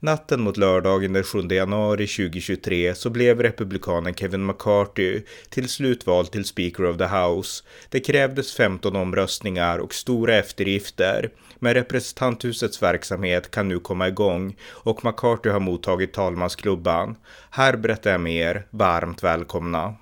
Natten mot lördagen den 7 januari 2023 så blev republikanen Kevin McCarthy till slut vald till Speaker of the House. Det krävdes 15 omröstningar och stora eftergifter, men representanthusets verksamhet kan nu komma igång och McCarthy har mottagit talmansklubban. Här berättar jag mer. Varmt välkomna!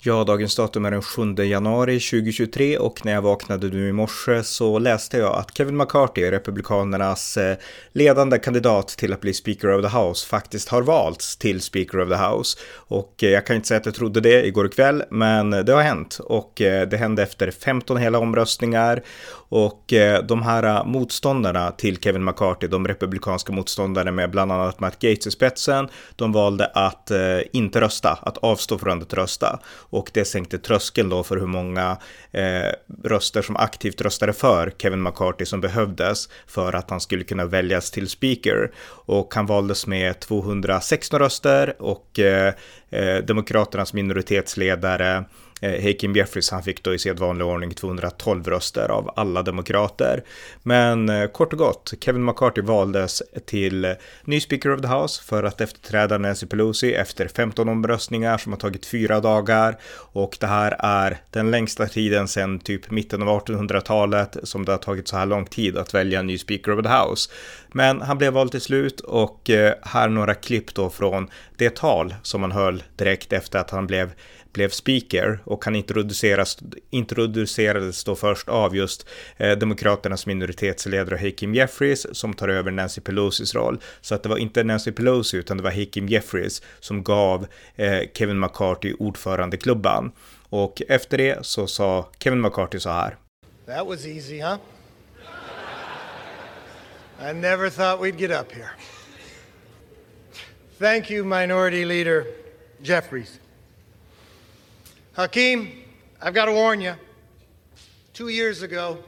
Ja, dagens datum är den 7 januari 2023 och när jag vaknade nu i morse så läste jag att Kevin McCarthy, Republikanernas eh, ledande kandidat till att bli Speaker of the House, faktiskt har valts till Speaker of the House. Och eh, jag kan inte säga att jag trodde det igår kväll, men eh, det har hänt. Och det hände efter 15 hela omröstningar. Och de här motståndarna till Kevin McCarthy, de republikanska motståndarna med bland annat Matt Gates i spetsen, de valde att inte rösta, att avstå från att rösta och det sänkte tröskeln då för hur många eh, röster som aktivt röstade för Kevin McCarthy som behövdes för att han skulle kunna väljas till speaker. Och han valdes med 216 röster och eh, eh, Demokraternas minoritetsledare Eh, Hakeem Jeffries, han fick då i sedvanlig ordning 212 röster av alla demokrater. Men eh, kort och gott, Kevin McCarthy valdes till ny Speaker of the House för att efterträda Nancy Pelosi efter 15 omröstningar som har tagit fyra dagar. Och det här är den längsta tiden sedan typ mitten av 1800-talet som det har tagit så här lång tid att välja en ny Speaker of the House. Men han blev vald till slut och eh, här några klipp då från det tal som han höll direkt efter att han blev blev speaker och han introduceras, introducerades då först av just eh, Demokraternas minoritetsledare Hakeem Jeffries som tar över Nancy Pelosis roll. Så att det var inte Nancy Pelosi utan det var Hakeem Jeffries som gav eh, Kevin McCarthy ordförandeklubban. Och efter det så sa Kevin McCarthy så här. That was easy, huh? I never thought we'd get up here. Thank you, Minority Leader Jeffries. Hakeem, I've got to warn you. Two years ago,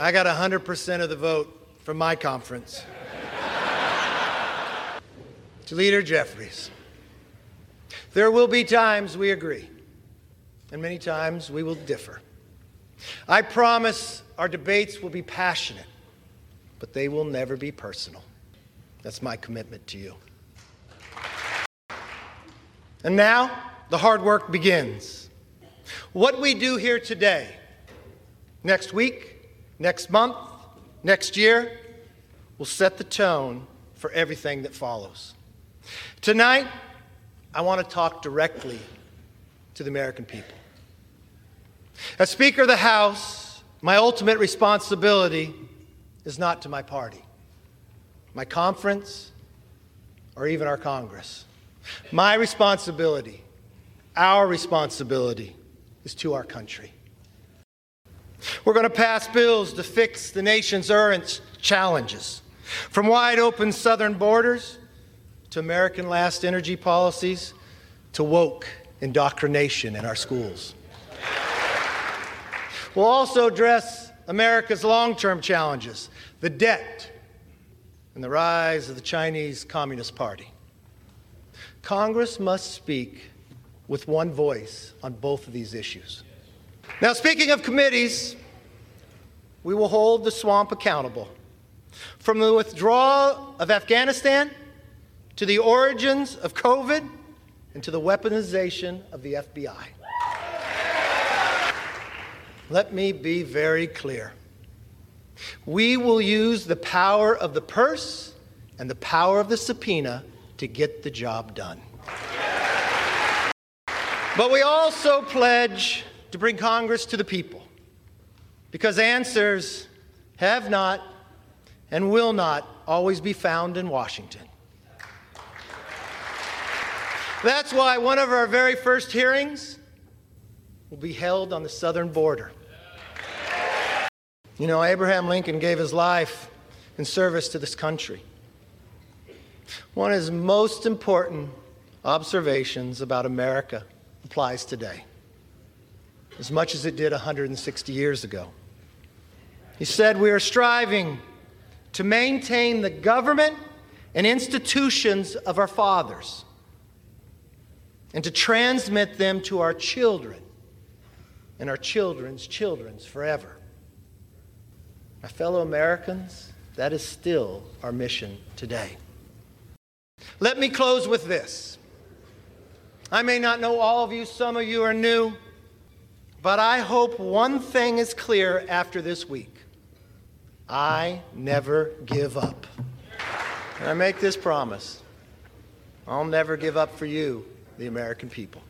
I got 100% of the vote from my conference. to Leader Jeffries, there will be times we agree, and many times we will differ. I promise our debates will be passionate, but they will never be personal. That's my commitment to you. And now, the hard work begins. What we do here today, next week, next month, next year, will set the tone for everything that follows. Tonight, I want to talk directly to the American people. As Speaker of the House, my ultimate responsibility is not to my party, my conference, or even our Congress. My responsibility our responsibility is to our country. We're going to pass bills to fix the nation's urgent challenges, from wide open southern borders to American last energy policies to woke indoctrination in our schools. We'll also address America's long term challenges the debt and the rise of the Chinese Communist Party. Congress must speak with one voice on both of these issues. Now, speaking of committees, we will hold the swamp accountable. From the withdrawal of Afghanistan to the origins of COVID and to the weaponization of the FBI. Let me be very clear. We will use the power of the purse and the power of the subpoena to get the job done. But we also pledge to bring Congress to the people because answers have not and will not always be found in Washington. That's why one of our very first hearings will be held on the southern border. You know, Abraham Lincoln gave his life in service to this country. One of his most important observations about America applies today, as much as it did 160 years ago. He said, We are striving to maintain the government and institutions of our fathers and to transmit them to our children and our children's children's forever. My fellow Americans, that is still our mission today. Let me close with this. I may not know all of you, some of you are new, but I hope one thing is clear after this week. I never give up. And I make this promise I'll never give up for you, the American people.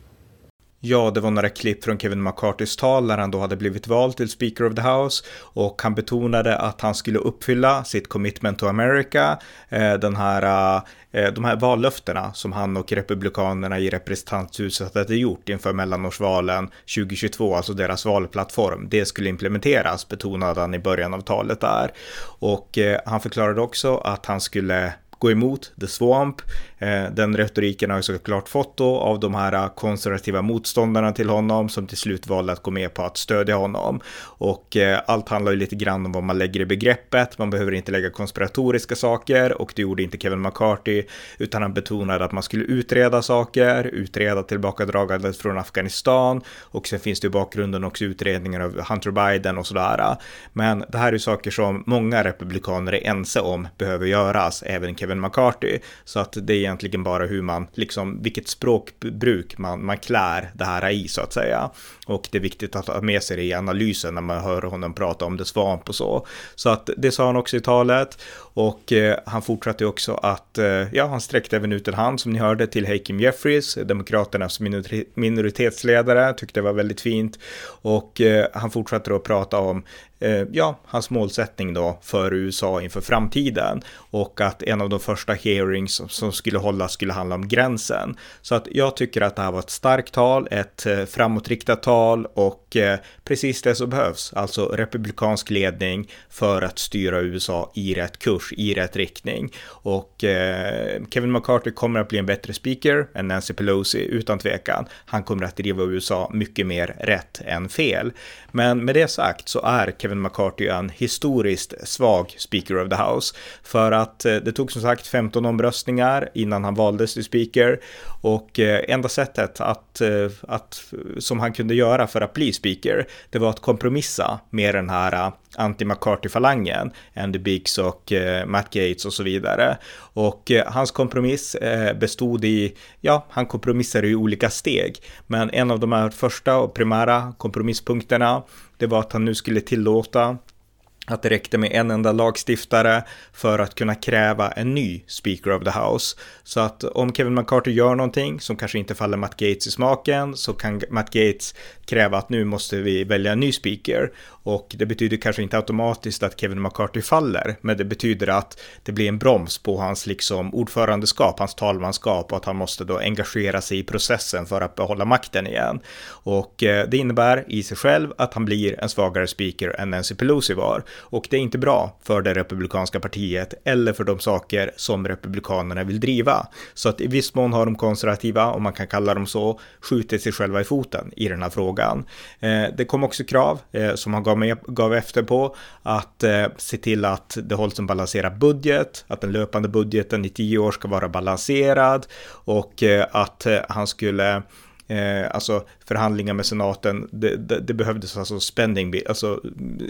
Ja, det var några klipp från Kevin McCartys tal när han då hade blivit vald till Speaker of the House och han betonade att han skulle uppfylla sitt commitment to America, eh, den här, eh, de här vallöftena som han och republikanerna i representanthuset hade gjort inför mellanårsvalen 2022, alltså deras valplattform. Det skulle implementeras, betonade han i början av talet där. Och eh, han förklarade också att han skulle gå emot The Swamp. Eh, den retoriken har ju såklart fått då av de här eh, konservativa motståndarna till honom som till slut valde att gå med på att stödja honom. Och eh, allt handlar ju lite grann om vad man lägger i begreppet. Man behöver inte lägga konspiratoriska saker och det gjorde inte Kevin McCarthy utan han betonade att man skulle utreda saker, utreda tillbakadragandet från Afghanistan och sen finns det i bakgrunden också utredningar av Hunter Biden och sådär. Men det här är ju saker som många republikaner är ense om behöver göras, även Kevin McCarthy. Så att det är egentligen bara hur man, liksom vilket språkbruk man, man klär det här i så att säga. Och det är viktigt att ha med sig det i analysen när man hör honom prata om det svamp och så. Så att det sa han också i talet. Och eh, han fortsatte också att, eh, ja, han sträckte även ut en hand som ni hörde till Hakeem Jeffries, Demokraternas minoritetsledare, tyckte det var väldigt fint. Och eh, han fortsatte då att prata om eh, ja, hans målsättning då för USA inför framtiden och att en av de första hearings som skulle hållas skulle handla om gränsen. Så att jag tycker att det här var ett starkt tal, ett eh, framåtriktat tal och eh, precis det som behövs, alltså republikansk ledning för att styra USA i rätt kurs, i rätt riktning. Och eh, Kevin McCarthy kommer att bli en bättre speaker än Nancy Pelosi utan tvekan. Han kommer att driva USA mycket mer rätt än fel. Men med det sagt så är Kevin Kevin McCarthy en historiskt svag Speaker of the House. För att eh, det tog som sagt 15 omröstningar innan han valdes till Speaker. Och eh, enda sättet att, eh, att, som han kunde göra för att bli Speaker, det var att kompromissa med den här eh, anti-McCarthy-falangen, Andy Biggs och eh, Matt Gates och så vidare. Och eh, hans kompromiss eh, bestod i, ja, han kompromissade i olika steg, men en av de här första och primära kompromisspunkterna det var att han nu skulle tillåta att det räckte med en enda lagstiftare för att kunna kräva en ny Speaker of the House. Så att om Kevin McCarthy gör någonting som kanske inte faller Matt Gates i smaken så kan Matt Gates kräva att nu måste vi välja en ny speaker. Och det betyder kanske inte automatiskt att Kevin McCarthy faller, men det betyder att det blir en broms på hans liksom ordförandeskap, hans talmanskap och att han måste då engagera sig i processen för att behålla makten igen. Och eh, det innebär i sig själv att han blir en svagare speaker än Nancy Pelosi var. Och det är inte bra för det republikanska partiet eller för de saker som republikanerna vill driva. Så att i viss mån har de konservativa, om man kan kalla dem så, skjutit sig själva i foten i den här frågan. Eh, det kom också krav eh, som han gav, med, gav efter på att eh, se till att det hålls en balanserad budget, att den löpande budgeten i tio år ska vara balanserad och eh, att eh, han skulle Eh, alltså förhandlingar med senaten, det, det, det, behövdes alltså spending, alltså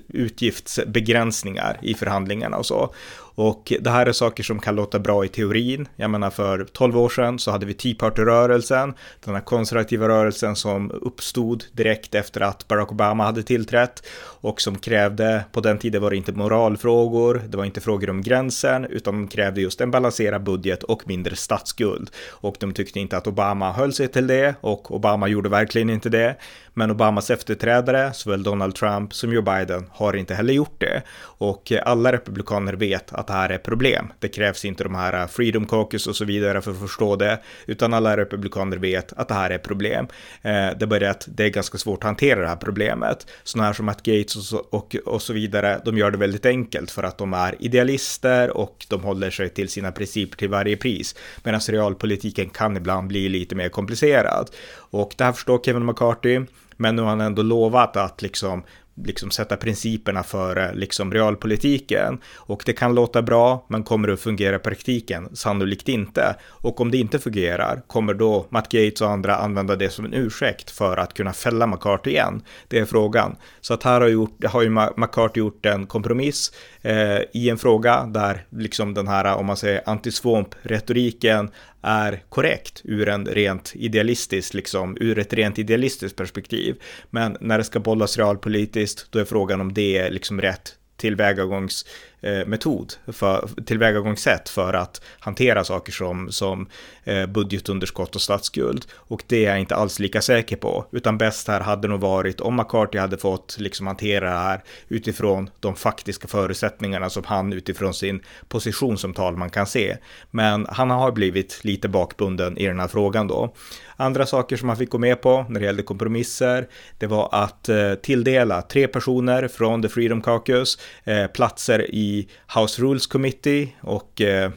utgiftsbegränsningar i förhandlingarna och så. Och det här är saker som kan låta bra i teorin. Jag menar för 12 år sedan så hade vi Tea Party-rörelsen, den här konservativa rörelsen som uppstod direkt efter att Barack Obama hade tillträtt och som krävde, på den tiden var det inte moralfrågor, det var inte frågor om gränsen, utan de krävde just en balanserad budget och mindre statsskuld. Och de tyckte inte att Obama höll sig till det och Obama gjorde verkligen inte det. Men Obamas efterträdare, såväl Donald Trump som Joe Biden, har inte heller gjort det. Och alla republikaner vet att det här är problem. Det krävs inte de här eh, Freedom Caucus och så vidare för att förstå det, utan alla republikaner vet att det här är problem. Eh, det är bara att det är ganska svårt att hantera det här problemet. Sådana här som att Gates och så, och, och så vidare, de gör det väldigt enkelt för att de är idealister och de håller sig till sina principer till varje pris. Medan realpolitiken kan ibland bli lite mer komplicerad. Och det här förstår Kevin McCarthy. Men nu har han ändå lovat att liksom liksom sätta principerna före eh, liksom realpolitiken. Och det kan låta bra, men kommer det att fungera i praktiken? Sannolikt inte. Och om det inte fungerar, kommer då Matt Gates och andra använda det som en ursäkt för att kunna fälla McCarthy igen? Det är frågan. Så att här har, gjort, har ju McCarthy gjort en kompromiss eh, i en fråga där liksom den här, om man säger antisvomp-retoriken är korrekt ur en rent idealistisk, liksom ur ett rent idealistiskt perspektiv. Men när det ska bollas realpolitiskt, Visst, då är frågan om det är liksom rätt tillvägagångs Eh, metod, för, tillvägagångssätt för att hantera saker som, som eh, budgetunderskott och statsskuld. Och det är jag inte alls lika säker på, utan bäst här hade nog varit om McCarthy hade fått liksom hantera det här utifrån de faktiska förutsättningarna som han utifrån sin position som talman kan se. Men han har blivit lite bakbunden i den här frågan då. Andra saker som han fick gå med på när det gällde kompromisser, det var att eh, tilldela tre personer från The Freedom Caucus eh, platser i House Rules Committee och, eh,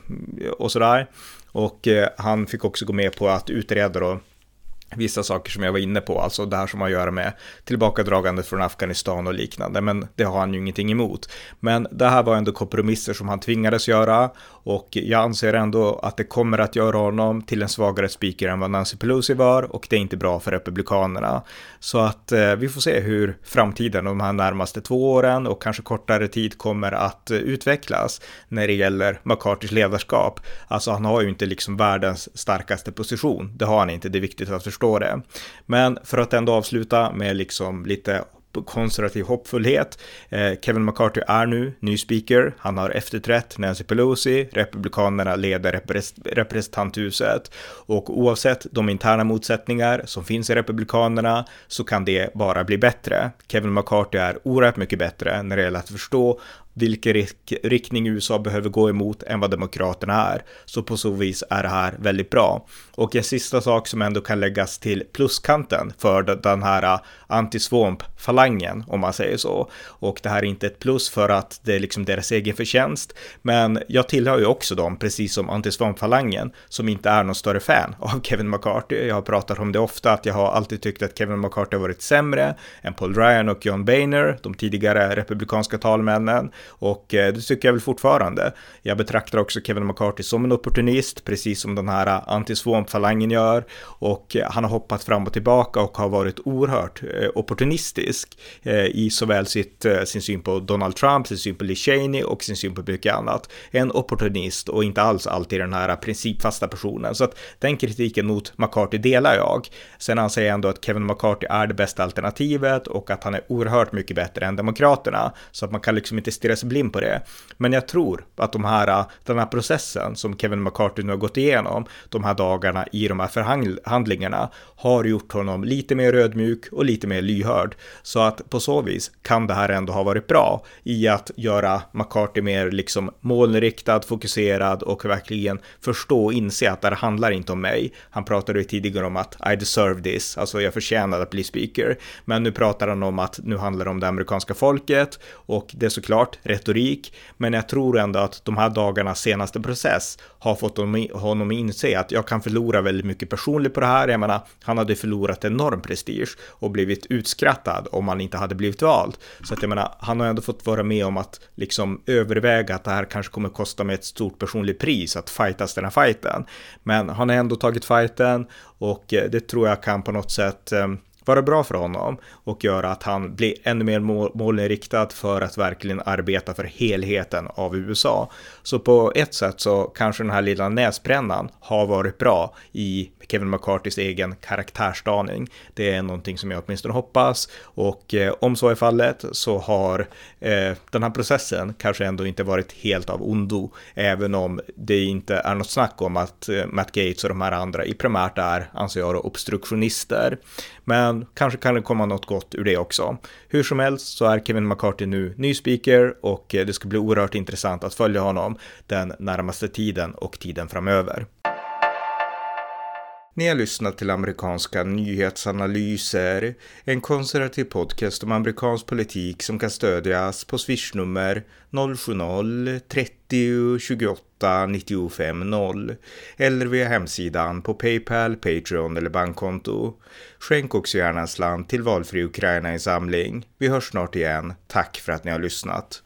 och sådär. Och eh, han fick också gå med på att utreda då vissa saker som jag var inne på, alltså det här som har att göra med tillbakadragandet från Afghanistan och liknande, men det har han ju ingenting emot. Men det här var ändå kompromisser som han tvingades göra och jag anser ändå att det kommer att göra honom till en svagare speaker än vad Nancy Pelosi var och det är inte bra för Republikanerna. Så att eh, vi får se hur framtiden de här närmaste två åren och kanske kortare tid kommer att eh, utvecklas när det gäller McCartys ledarskap. Alltså han har ju inte liksom världens starkaste position, det har han inte, det är viktigt att förstå det. Men för att ändå avsluta med liksom lite konservativ hoppfullhet. Eh, Kevin McCarthy är nu ny speaker. Han har efterträtt Nancy Pelosi. Republikanerna leder representanthuset och oavsett de interna motsättningar som finns i Republikanerna så kan det bara bli bättre. Kevin McCarthy är oerhört mycket bättre när det gäller att förstå vilken riktning USA behöver gå emot än vad Demokraterna är. Så på så vis är det här väldigt bra. Och en sista sak som ändå kan läggas till pluskanten för den här äh, anti-swamp-falangen, om man säger så. Och det här är inte ett plus för att det är liksom deras egen förtjänst, men jag tillhör ju också dem, precis som anti-swamp-falangen, som inte är någon större fan av Kevin McCarthy. Jag har pratat om det ofta, att jag har alltid tyckt att Kevin McCarthy har varit sämre än Paul Ryan och John Boehner, de tidigare republikanska talmännen. Och äh, det tycker jag väl fortfarande. Jag betraktar också Kevin McCarthy som en opportunist, precis som den här äh, falangen gör. Och eh, han har hoppat fram och tillbaka och har varit oerhört eh, opportunistisk eh, i såväl sitt, sin syn på Donald Trump, sin syn på Lee Cheney och sin syn på mycket annat. En opportunist och inte alls alltid den här principfasta personen. Så att den kritiken mot McCarthy delar jag. Sen anser jag ändå att Kevin McCarthy är det bästa alternativet och att han är oerhört mycket bättre än Demokraterna. Så att man kan liksom inte stirra sig blind på det. Men jag tror att de här, den här processen som Kevin McCarthy nu har gått igenom de här dagarna i de här förhandlingarna har gjort honom lite mer ödmjuk och lite mer lyhörd. Så att på så vis kan det här ändå ha varit bra i att göra McCarthy mer liksom målriktad, fokuserad och verkligen förstå och inse att det här handlar inte om mig. Han pratade ju tidigare om att I deserve this, alltså jag förtjänade att bli speaker. Men nu pratar han om att nu handlar det om det amerikanska folket och det är såklart retorik, men jag tror ändå att de här dagarnas senaste process har fått honom att inse att jag kan förlora väldigt mycket personligt på det här. Jag menar, han hade förlorat enorm prestige och blivit utskrattad om han inte hade blivit vald. Så att jag menar, han har ändå fått vara med om att liksom överväga att det här kanske kommer kosta mig ett stort personligt pris att fightas den här fighten. Men han har ändå tagit fighten och eh, det tror jag kan på något sätt eh, vara bra för honom och göra att han blir ännu mer målinriktad för att verkligen arbeta för helheten av USA. Så på ett sätt så kanske den här lilla näsbrännan har varit bra i Kevin McCartys egen karaktärsdaning. Det är någonting som jag åtminstone hoppas och eh, om så är fallet så har eh, den här processen kanske ändå inte varit helt av ondo, även om det inte är något snack om att eh, Matt Gates och de här andra i primärt är, anser jag, obstruktionister. Men kanske kan det komma något gott ur det också. Hur som helst så är Kevin McCarthy nu ny speaker och eh, det ska bli oerhört intressant att följa honom den närmaste tiden och tiden framöver. Ni har lyssnat till amerikanska nyhetsanalyser, en konservativ podcast om amerikansk politik som kan stödjas på swishnummer 070-30 28 95 0 eller via hemsidan på Paypal, Patreon eller bankkonto. Skänk också gärna en slant till valfri Ukraina-insamling. Vi hörs snart igen. Tack för att ni har lyssnat.